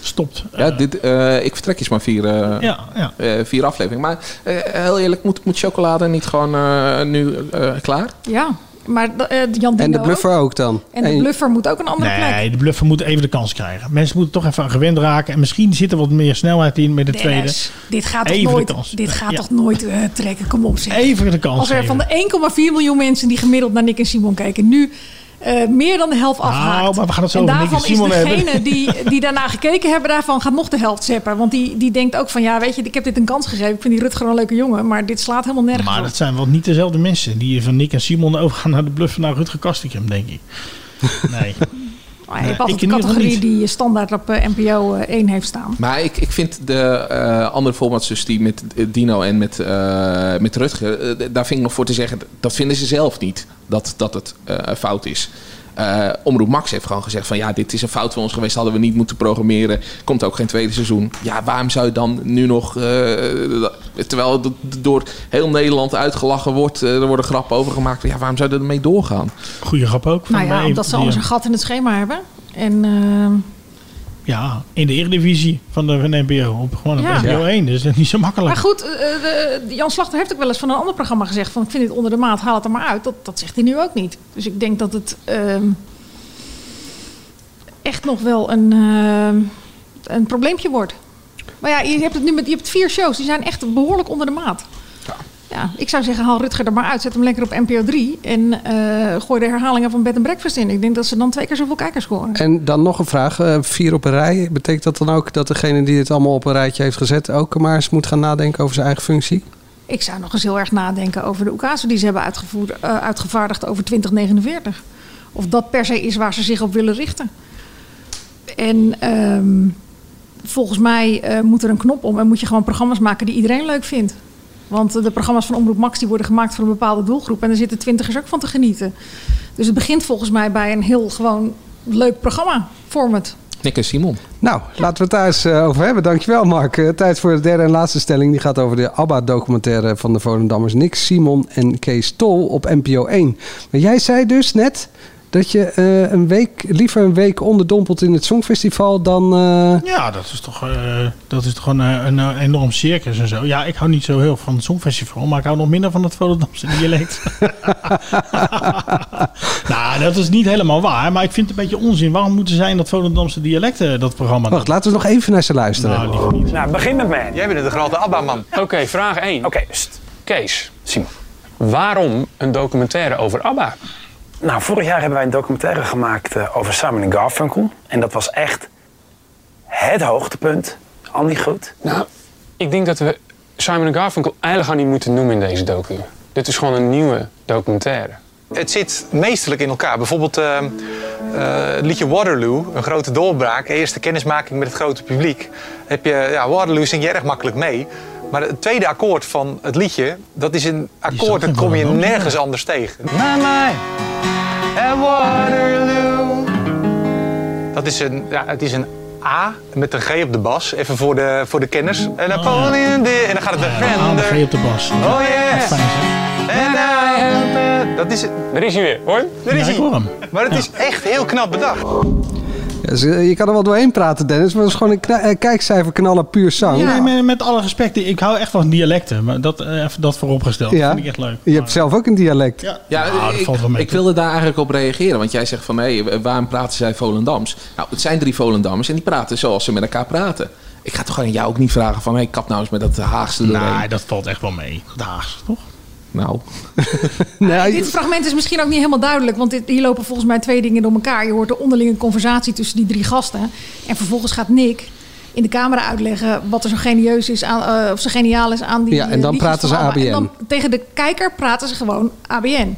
stopt. Ja, dit, eh, ik vertrek is maar vier, eh, Ja, ja. eh, vier afleveringen. Maar eh, heel eerlijk, moet, moet chocolade niet gewoon eh, nu eh, klaar? Ja, maar eh, Jan En de bluffer ook. ook dan. En de bluffer moet ook een andere plek. Nee, de bluffer moet even de kans krijgen. Mensen moeten toch even aan gewend raken. En misschien zit er wat meer snelheid in met de tweede. Dennis, dit gaat toch Even nooit, dit gaat Ja. toch nooit eh, trekken? Kom op zeg. Even de kans Als er geven. van de 1,4 miljoen mensen die gemiddeld naar Nick en Simon kijken... nu eh, meer dan de helft afhaakt. Nou, maar we gaan het zo en daarvan Simon is degene hebben. die, die daarna gekeken hebben... daarvan gaat nog de helft zeppen. Want die, die denkt ook van... ja, weet je, ik heb dit een kans gegeven. Ik vind die Rutger een leuke jongen. Maar dit slaat helemaal nergens Maar op. dat zijn wel niet dezelfde mensen. Die van Nick en Simon overgaan naar de bluffer naar Rutger Kastikum, denk ik. Nee. Maar je hebt ik altijd een categorie die standaard op eh, NPO 1 heeft staan. Maar ik, ik vind de eh, andere formats, dus die met eh, Dino en met, eh, met Rutger, eh, daar vind ik nog voor te zeggen, dat vinden ze zelf niet, dat, dat het eh, fout is. Eh, Omroep Max heeft gewoon gezegd van ja, dit is een fout van ons geweest, hadden we niet moeten programmeren. Komt ook geen tweede seizoen. Ja, waarom zou je dan nu nog, eh, terwijl het door heel Nederland uitgelachen wordt, eh, er worden grappen over gemaakt. Ja, waarom zou je ermee doorgaan? Goeie grap ook. van Nou ja, mij, omdat ze anders een gat in het schema hebben. En eh, Ja, in de Eredivisie van de, van de NPO. Op, gewoon op Ja. NPO 1. Dus dat is niet zo makkelijk. Maar goed, eh, de, Jan Slachter heeft ook wel eens van een ander programma gezegd... van ik vind dit onder de maat, haal het er maar uit. Dat, dat zegt hij nu ook niet. Dus ik denk dat het ehm, echt nog wel een, ehm, een probleempje wordt. Maar ja, je hebt het nu met je hebt vier shows, die zijn echt behoorlijk onder de maat. Ja, ik zou zeggen, haal Rutger er maar uit. Zet hem lekker op NPO 3. En eh, gooi de herhalingen van Bed and Breakfast in. Ik denk dat ze dan twee keer zoveel kijkers scoren. En dan nog een vraag. eh, vier op een rij. Betekent dat dan ook dat degene die het allemaal op een rijtje heeft gezet... ook maar eens moet gaan nadenken over zijn eigen functie? Ik zou nog eens heel erg nadenken over de oekazen die ze hebben uitgevoerd, eh, uitgevaardigd over 2049. Of dat per se is waar ze zich op willen richten. En ehm, volgens mij moet er een knop om en moet je gewoon programma's maken die iedereen leuk vindt. Want de programma's van Omroep Max die worden gemaakt voor een bepaalde doelgroep. En daar zitten twintigers ook van te genieten. Dus het begint volgens mij bij een heel gewoon leuk programma format. Nick en Simon. Nou, laten we het daar eens eh, over hebben. Dankjewel, Mark. Eh, tijd voor de derde en laatste stelling. Die gaat over de ABBA-documentaire van de Volendammers. Nick, Simon en Kees Tol op NPO 1. Maar jij zei dus net dat je eh, een week, liever een week onderdompelt in het Songfestival dan... eh, Ja, dat is toch, eh, dat is toch een, een, eh, enorm circus en zo. Ja, ik hou niet zo heel van het Songfestival, maar ik hou nog minder van het Volendamse dialect. nou, dat is niet helemaal waar, maar ik vind het een beetje onzin. Waarom moeten zij in dat Volendamse dialect eh, dat programma Wacht, laten we nog even naar ze luisteren. Nou, liever niet. Nou, begin met mij. Jij bent de grote ABBA-man. Oké, vraag 1. Oké, Kees. Simon. Waarom een documentaire over ABBA? Nou, vorig jaar hebben wij een documentaire gemaakt eh, over Simon Garfunkel. En dat was echt het hoogtepunt. Andy goed. Nou, ik denk dat we Simon Garfunkel eigenlijk al niet moeten noemen in deze docu. Dit is gewoon een nieuwe documentaire. Het zit meesterlijk in elkaar. Bijvoorbeeld eh, eh, het liedje Waterloo, een grote doorbraak. Eerste kennismaking met het grote publiek. Heb je, ja, Waterloo zing je erg makkelijk mee. Maar het tweede akkoord van het liedje, dat is een akkoord dat kom je nergens anders tegen. Mama, at Waterloo. Dat is een, ja, het is een A met een G op de bas, even voor de, voor de kenners. En Napoleon did, en dan gaat het de Fender. G op de bas. Oh yes! And I. Dat is het. Daar is hij weer, hoor. Daar is Ja, ik hoor hij. hem. Maar het is echt heel knap bedacht. Ja, ze- je kan er wel doorheen praten, Dennis. Maar het is gewoon een kna- eh, kijkcijfer knallen puur zang. Nee, met, met alle respect, ik hou echt van dialecten, maar dat, eh, even dat vooropgesteld. Ja. vind ik echt leuk. Je hebt zelf ook een dialect. Ja, Ja, Nou, dat ik, valt wel mee. ik wilde daar eigenlijk op reageren. Want jij zegt van, hé, waarom praten zij Volendams? Nou, het zijn drie Volendammers en die praten zoals ze met elkaar praten. Ik ga toch gewoon jou ook niet vragen van, hé, kap nou eens met dat Haagse doorheen. Nee, dat valt echt wel mee. Dat Haagse, toch? Nou, Dit fragment is misschien ook niet helemaal duidelijk, want dit, hier lopen volgens mij twee dingen door elkaar. Je hoort de onderlinge conversatie tussen die drie gasten. En vervolgens gaat Nick in de camera uitleggen wat er zo genieus is aan, eh, of zo geniaal is aan die. Ja, en eh, dan praten ze ABBA. En ABN. dan tegen de kijker praten ze gewoon ABN.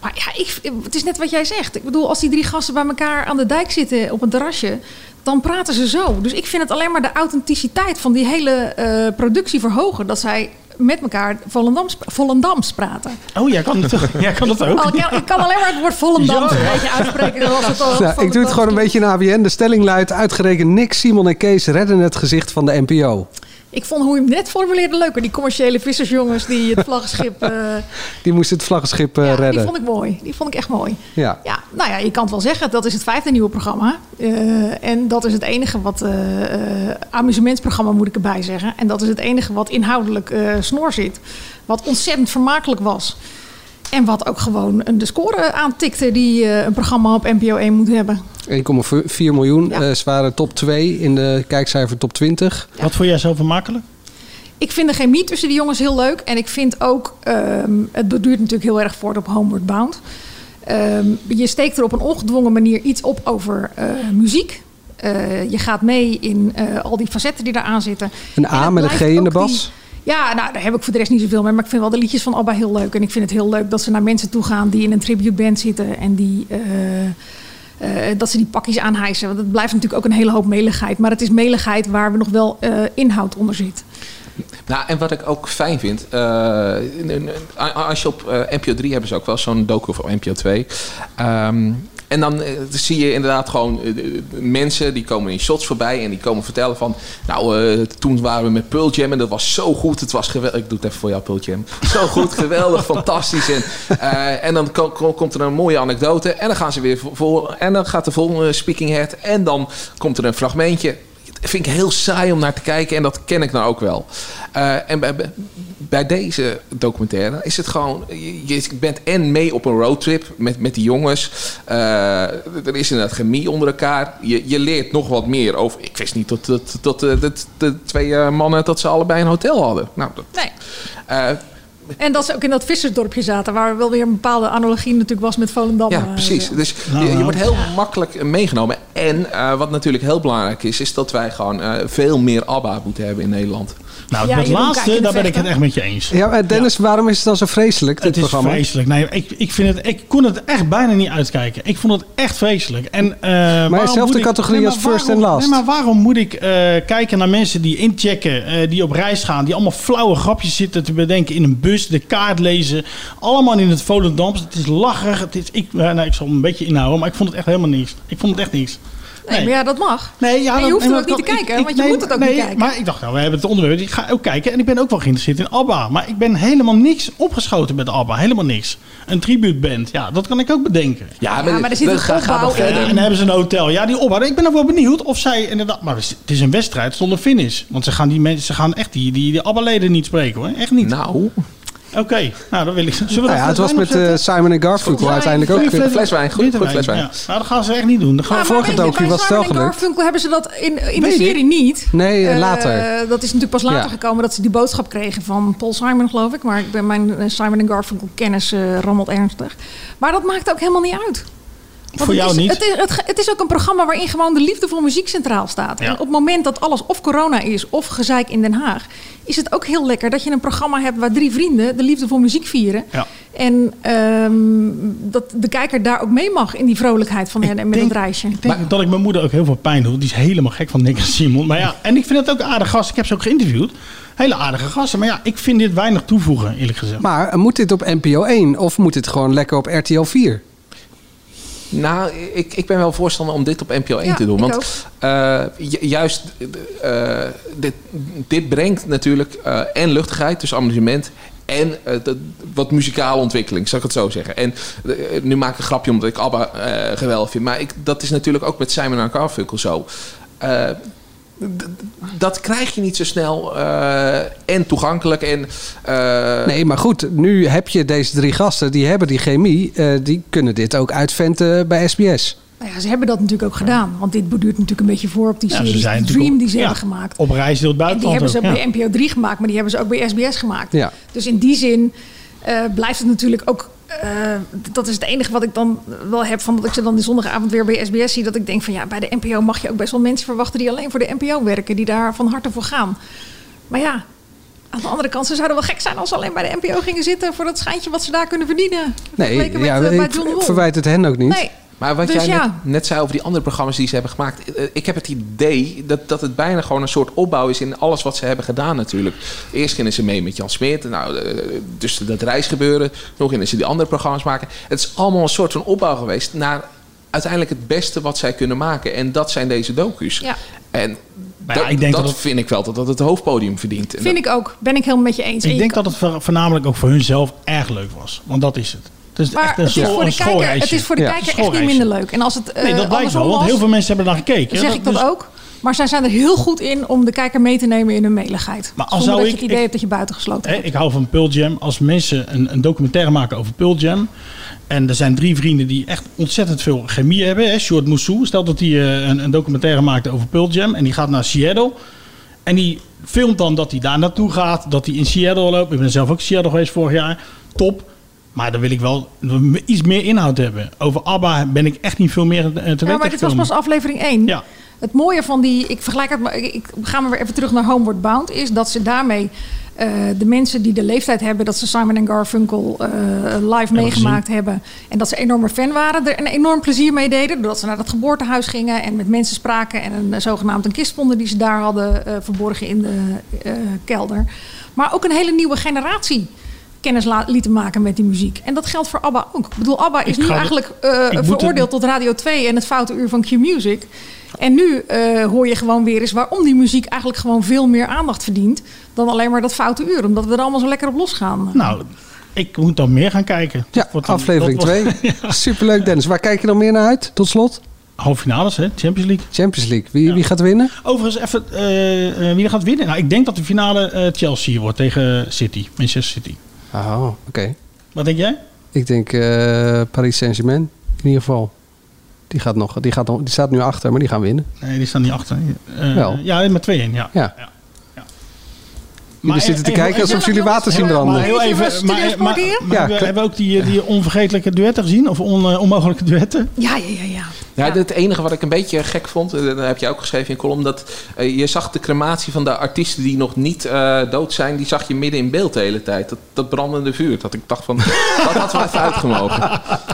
Maar ja, ik, het is net wat jij zegt. Ik bedoel, als die drie gasten bij elkaar aan de dijk zitten op een terrasje, dan praten ze zo. Dus ik vind het alleen maar de authenticiteit van die hele eh, productie verhogen. Dat zij met elkaar Volendams, Volendams praten. Oh, jij kan het, jij kan het ook. Al- ik, kan, ik kan alleen maar het woord Volendams Ja. een beetje uitspreken. zoals het al- Nou, ik doe het gewoon een beetje in ABN. De stelling luidt uitgerekend Nick, Simon en Kees redden het gezicht van de NPO. Ik vond hoe je hem net formuleerde leuker. Die commerciële vissersjongens die het vlaggenschip... eh, Die moest het vlaggenschip eh, die redden. vond ik mooi. Die vond ik echt mooi. Ja. Ja, nou ja, je kan het wel zeggen. Dat is het vijfde nieuwe programma. Eh, en dat is het enige wat... amusementsprogramma moet ik erbij zeggen. En dat is het enige wat inhoudelijk snor zit. Wat ontzettend vermakelijk was. En wat ook gewoon de score aantikte die eh, een programma op NPO 1 moet hebben. 1,4 miljoen. eh ze waren top 2 in de kijkcijfer top 20. Wat vond jij zo vermakelijk? Ik vind de chemie tussen die jongens heel leuk. En ik vind ook, ehm, het beduurt natuurlijk heel erg voort op Homeward Bound. Ehm, je steekt er op een ongedwongen manier iets op over eh, muziek. Eh, je gaat mee in eh, al die facetten die eraan zitten. Een En A met een G in de bas. die- ja, nou, daar heb ik voor de rest niet zoveel mee. Maar ik vind wel de liedjes van ABBA heel leuk. En ik vind het heel leuk dat ze naar mensen toe gaan die in een tributeband zitten. En die, eh, eh, dat ze die pakjes aanhijsen. Want het blijft natuurlijk ook een hele hoop meligheid. Maar het is meligheid waar we nog wel eh, inhoud onder zit. Nou, en wat ik ook fijn vind, als je op NPO 3 hebben ze ook wel zo'n docu op NPO 2. Ehm, en dan eh, zie je inderdaad gewoon eh, mensen die komen in shots voorbij en die komen vertellen van, nou, eh, toen waren we met Pearl Jam en dat was zo goed, het was geweldig. Ik doe het even voor jou, Pearl Jam. Zo goed, geweldig, fantastisch. En, en dan ko- ko- komt er een mooie anekdote en dan gaan ze weer voor, voor- en dan gaat de volgende speaking head en dan komt er een fragmentje vind ik heel saai om naar te kijken en dat ken ik nou ook wel. Eh, en bij, bij- deze documentaire is het gewoon, je, je bent en mee op een roadtrip met, met die jongens. Eh, er is inderdaad chemie onder elkaar. Je, je leert nog wat meer over. Ik wist niet tot, tot de, twee eh, mannen dat ze allebei een hotel hadden. Nou, dat, Nee. En dat ze ook in dat vissersdorpje zaten, waar wel weer een bepaalde analogie natuurlijk was met Volendam. Ja, eh, precies. Dus Nou, je, je nou. wordt heel makkelijk eh, meegenomen. En eh, wat natuurlijk heel belangrijk is, is dat wij gewoon eh, veel meer ABBA moeten hebben in Nederland. Nou, Ja, dat laatste, daar ben ik het echt met je eens. Ja, maar Dennis, waarom is het dan zo vreselijk, dit Het is programma? vreselijk. Nee, ik, ik, vind het, ik kon het echt bijna niet uitkijken. Ik vond het echt vreselijk. En, eh, waarom dezelfde ik- categorie maar als first waarom- and last. Nee, maar waarom moet ik eh, kijken naar mensen die inchecken, eh, die op reis gaan, die allemaal flauwe grapjes zitten te bedenken in een bus, de kaart lezen, allemaal in het Volendams. Het is lacherig. Het is, ik, nou, ik zal hem een beetje inhouden, maar ik vond het echt helemaal niks. Ik vond het echt niks. Nee, maar ja, dat mag. Nee, ja, en je hoeft er maar ook niet te kijken, ik- want je nee, moet het ook nee, niet kijken. Maar ik dacht, nou, we hebben het onderwerp. Ik ga ook kijken. En ik ben ook wel geïnteresseerd in ABBA. Maar ik ben helemaal niks opgeschoten met ABBA. Helemaal niks. Een tributeband. Ja, dat kan ik ook bedenken. Ja, maar er zit een opbouw in. verder. En dan hebben ze een hotel. Ja, die opbouw. Ik ben ook wel benieuwd of zij inderdaad... Maar het is een wedstrijd zonder finish. Want ze gaan, die mensen, ze gaan echt die, die, die ABBA-leden niet spreken hoor. Echt niet. Nou... Oké, nou dan wil ik... Zullen we Nou ja, het was met eh? Simon en Garfunkel Ja, uiteindelijk ook. goeie weer. Fles- fles wijn, goed, goed fles wijn. Ja. Nou, dat gaan ze echt niet doen. Dat gaan Maar, vorige docu was het wel gelukt. Garfunkel hebben ze dat in, in de serie niet. Nee, Eh, later. dat is natuurlijk pas later Ja. gekomen dat ze die boodschap kregen van Paul Simon, geloof ik. Maar ik ben mijn eh, Simon en Garfunkel kennis eh rammelt ernstig. Maar dat maakt ook helemaal niet uit. Want Voor het jou is, niet? Het is, het, het is ook een programma waarin gewoon de liefde voor muziek centraal staat. Ja. En op het moment dat alles of corona is of gezeik in Den Haag... is het ook heel lekker dat je een programma hebt waar drie vrienden de liefde voor muziek vieren. Ja. En ehm, dat de kijker daar ook mee mag in die vrolijkheid van hen en met denk- het reisje. Ik denk dat ik mijn moeder ook heel veel pijn doe. Die is helemaal gek van Nick en Simon. Maar ja, en ik vind het ook aardig gast. Ik heb ze ook geïnterviewd. Hele aardige gasten. Maar ja, ik vind dit weinig toevoegen, eerlijk gezegd. Maar eh, moet dit op NPO 1 of moet dit gewoon lekker op RTL 4? Nou, ik, ik ben wel voorstander om dit op NPO 1 Ja, te doen. Want eh, ju- juist eh, dit, dit brengt natuurlijk eh, en luchtigheid, dus amusement. En eh, dat- wat muzikale ontwikkeling, zou ik het zo zeggen. En eh, nu maak ik een grapje omdat ik ABBA eh, geweldig vind. Maar ik, dat is natuurlijk ook met Simon en Garfunkel zo. Dat krijg je niet zo snel eh, en toegankelijk. En, eh, Nee, maar goed, nu heb je deze drie gasten, die hebben die chemie. eh, die kunnen dit ook uitventen bij SBS. Nou ja, ze hebben dat natuurlijk ook gedaan. Want dit borduurt natuurlijk een beetje voor op die Ja, ze serie zijn Dream natuurlijk die ze ja, hebben gemaakt. Op reis door het En die buitenland. hebben ze ook, bij. NPO 3 gemaakt, maar die hebben ze ook bij SBS gemaakt. Ja. Dus in die zin eh, blijft het natuurlijk ook... eh, dat is het enige wat ik dan wel heb van dat ik ze dan die zondagavond weer bij SBS zie. Dat ik denk van ja, bij de NPO mag je ook best wel mensen verwachten die alleen voor de NPO werken. Die daar van harte voor gaan. Maar ja, aan de andere kant, ze zouden wel gek zijn als ze alleen bij de NPO gingen zitten voor dat schijntje wat ze daar kunnen verdienen. Nee, met, ja, eh, ik verwijt het hen ook niet. Nee. Maar wat Dus jij ja. net, net zei over die andere programma's die ze hebben gemaakt. eh, Ik heb het idee dat, dat het bijna gewoon een soort opbouw is in alles wat ze hebben gedaan natuurlijk. Eerst gingen ze mee met Jan Smit. Nou, eh, dus dat reisgebeuren. Nog gingen ze die andere programma's maken. Het is allemaal een soort van opbouw geweest naar uiteindelijk het beste wat zij kunnen maken. En dat zijn deze docu's. Ja. En ja, dat, ik denk dat dat het- vind ik wel dat dat het hoofdpodium verdient. En Vind ik ook. Ben ik helemaal met je eens. En Ik je denk kan- dat het voor- voornamelijk ook voor hunzelf erg leuk was. Want dat is het. Het is Maar echt een, het is, school- voor de kijker, het is voor de Ja. kijker echt niet minder leuk. En als het eh Nee, dat blijkt andersom wel. Want was, heel veel mensen hebben naar gekeken. zeg Dat- ik dat dus- ook. Maar zij zijn er heel goed in om de kijker mee te nemen in hun meligheid. Maar als Zonder dat je ik- het idee ik- hebt dat je buiten gesloten Hè, ik hou van Pearl Jam. Als mensen een, een documentaire maken over Pearl Jam. En er zijn drie vrienden die echt ontzettend veel chemie hebben. Hè. Short Moussou, stel dat hij eh, een, een documentaire maakt over Pearl Jam. En die gaat naar Seattle. En die filmt dan dat hij daar naartoe gaat. Dat hij in Seattle loopt. Ik ben zelf ook in Seattle geweest vorig jaar. Top. Maar dan wil ik wel iets meer inhoud hebben. Over ABBA ben ik echt niet veel meer eh, te weten Ja, maar dit was pas aflevering 1. Ja. Het mooie van die, ik vergelijk het, maar ik, ga maar weer even terug naar Homeward Bound, is dat ze daarmee eh, de mensen die de leeftijd hebben dat ze Simon en Garfunkel eh, live meegemaakt hebben en dat ze enorme fan waren, er een enorm plezier mee deden, doordat ze naar dat geboortehuis gingen en met mensen spraken en een zogenaamd een kist vonden die ze daar hadden verborgen in de kelder. Maar ook een hele nieuwe generatie kennis la- lieten maken met die muziek. En dat geldt voor ABBA ook. Ik bedoel, ABBA is Ik nu eigenlijk eh, veroordeeld tot Radio 2 en het foute uur van Q-Music. En nu eh, hoor je gewoon weer eens waarom die muziek eigenlijk gewoon veel meer aandacht verdient dan alleen maar dat foute uur. Omdat we er allemaal zo lekker op losgaan. Nou, ik moet dan meer gaan kijken. Ja, dan- aflevering dat 2. was- Superleuk, Dennis. Waar kijk je dan meer naar uit? Tot slot? Halve finales, hè? Champions League. Champions League. Wie, wie gaat winnen? Overigens, even, eh, wie gaat winnen? Nou, ik denk dat de finale eh, Chelsea wordt tegen City, Manchester City. Oh, oké. Wat denk jij? Ik denk eh, Paris Saint-Germain. In ieder geval. Die, gaat nog, die, gaat nog, die staat nu achter, maar die gaan winnen. Nee, die staan niet achter. Eh, Wel. Ja, met 2-1, ja. Ja. Maar Jullie zitten te even- kijken alsof even- jullie water zien branden. Maar heel even, maar, maar, maar Ja, we hebben ook die, die onvergetelijke duetten gezien? Of on, eh, onmogelijke duetten? Ja, ja, ja, ja. Ja, het enige wat ik een beetje gek vond, eh, dat heb je ook geschreven in je column, dat eh, je zag de crematie van de artiesten die nog niet eh, dood zijn, die zag je midden in beeld de hele tijd. Dat, dat brandende vuur. Dat ik dacht van, dat had wel even uitgemogen.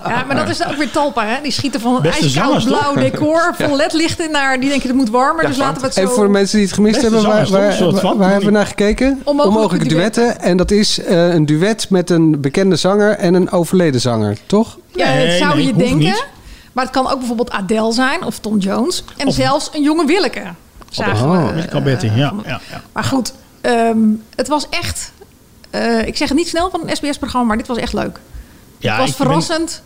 Ja, maar dat is ook weer Talpa, hè? Die schieten van een Beste ijskoud blauw decor vol Ja. ledlichten naar... Die denken het moet warmer, Ja, dus laten we het zo... Even voor de mensen die het gemist Beste hebben, waar, waar, Een hebben we naar gekeken? Onmogelijke duetten. En dat is eh, een duet met een bekende zanger en een overleden zanger, toch? Ja, Nee, dat zou nee, je denken. Maar het kan ook bijvoorbeeld Adele zijn of Tom Jones. En Of- zelfs een jonge Willeke. Zagen we, Oh. Met Calbetti, ja, ja, ja. Maar goed, ehm, het was echt... eh, ik zeg het niet snel van een SBS-programma, maar dit was echt leuk. Ja, het was verrassend.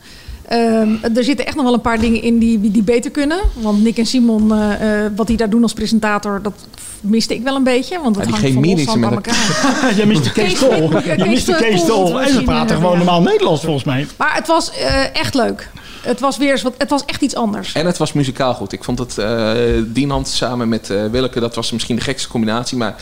Ehm, er zitten echt nog wel een paar dingen in die, die beter kunnen. Want Nick en Simon, eh, wat die daar doen als presentator, dat miste ik wel een beetje. Want het Ja, die hangt ze van met elkaar. Jij mist de Kees Tol. Kees Je mist de Tol Kees Tol. En ze praten gewoon normaal Nederlands volgens mij. Maar het was eh, echt leuk. Het was weer eens wat, het was echt iets anders. En het was muzikaal goed. Ik vond het uh, Dienand samen met uh, Willeke, dat was misschien de gekste combinatie, maar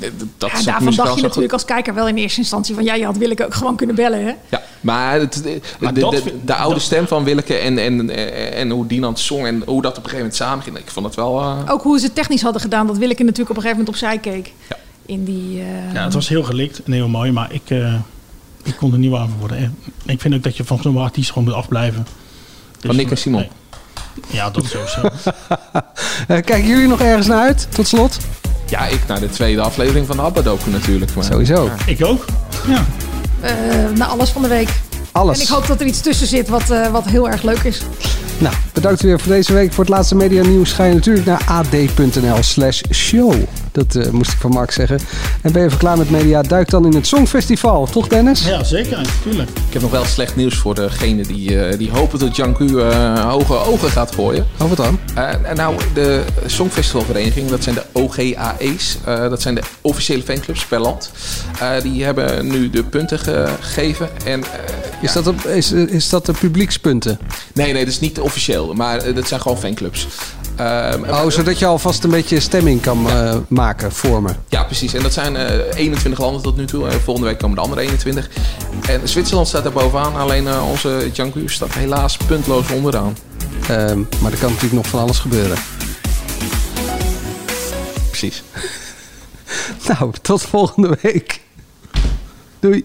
uh, dat ja, daarvan dacht je natuurlijk goed. als kijker wel in eerste instantie van ja, je had Willeke ook gewoon kunnen bellen. Hè? Ja, maar, het, de, Maar de, dat de, vind- de oude dat- stem van Willeke en, en, en, en hoe Dienand zong en hoe dat op een gegeven moment samenging, ik vond het wel... uh, Ook hoe ze het technisch hadden gedaan, dat Willeke natuurlijk op een gegeven moment opzij keek. Ja. In die, eh, Ja, het was heel gelikt en heel mooi, maar ik, eh, ik kon er niet warm voor worden. En Ik vind ook dat je van zo'n artiest gewoon moet afblijven. Dus, Van Nick en Simon. nee. Ja, dat sowieso. Eh, kijken jullie nog ergens naar uit, tot slot? Ja, ik naar de tweede aflevering van de Abba-docu natuurlijk. Maar, Sowieso. Ja. ik ook. Ja. eh, na alles van de week. Alles. En ik hoop dat er iets tussen zit wat, eh, wat heel erg leuk is. Nou, bedankt weer voor deze week. Voor het laatste media nieuws ga je natuurlijk naar ad.nl slash show. Dat eh, moest ik van Mark zeggen. En ben je even klaar met media, duik dan in het Songfestival. Toch Dennis? ja, zeker. Tuurlijk. Ik heb nog wel slecht nieuws voor degenen die, uh, die hopen dat Janku uh, hoge ogen gaat gooien. Oh, wat dan? Uh, nou, de Songfestivalvereniging, dat zijn de OGAE's. Uh, dat zijn de officiële fanclubs per land. Uh, die hebben nu de punten gegeven. En, uh, is, ja. dat op, is, is dat de publiekspunten? Nee, nee, dat is niet officieel. Maar dat zijn gewoon fanclubs. Um, oh, zodat je alvast een beetje stemming kan uh, maken, vormen. Ja, precies. En dat zijn uh, 21 landen tot nu toe. Volgende week komen de andere 21. En Zwitserland staat daar bovenaan. Alleen uh, onze Janku staat helaas puntloos onderaan. Um, maar er kan natuurlijk nog van alles gebeuren. Precies. nou, tot volgende week. Doei.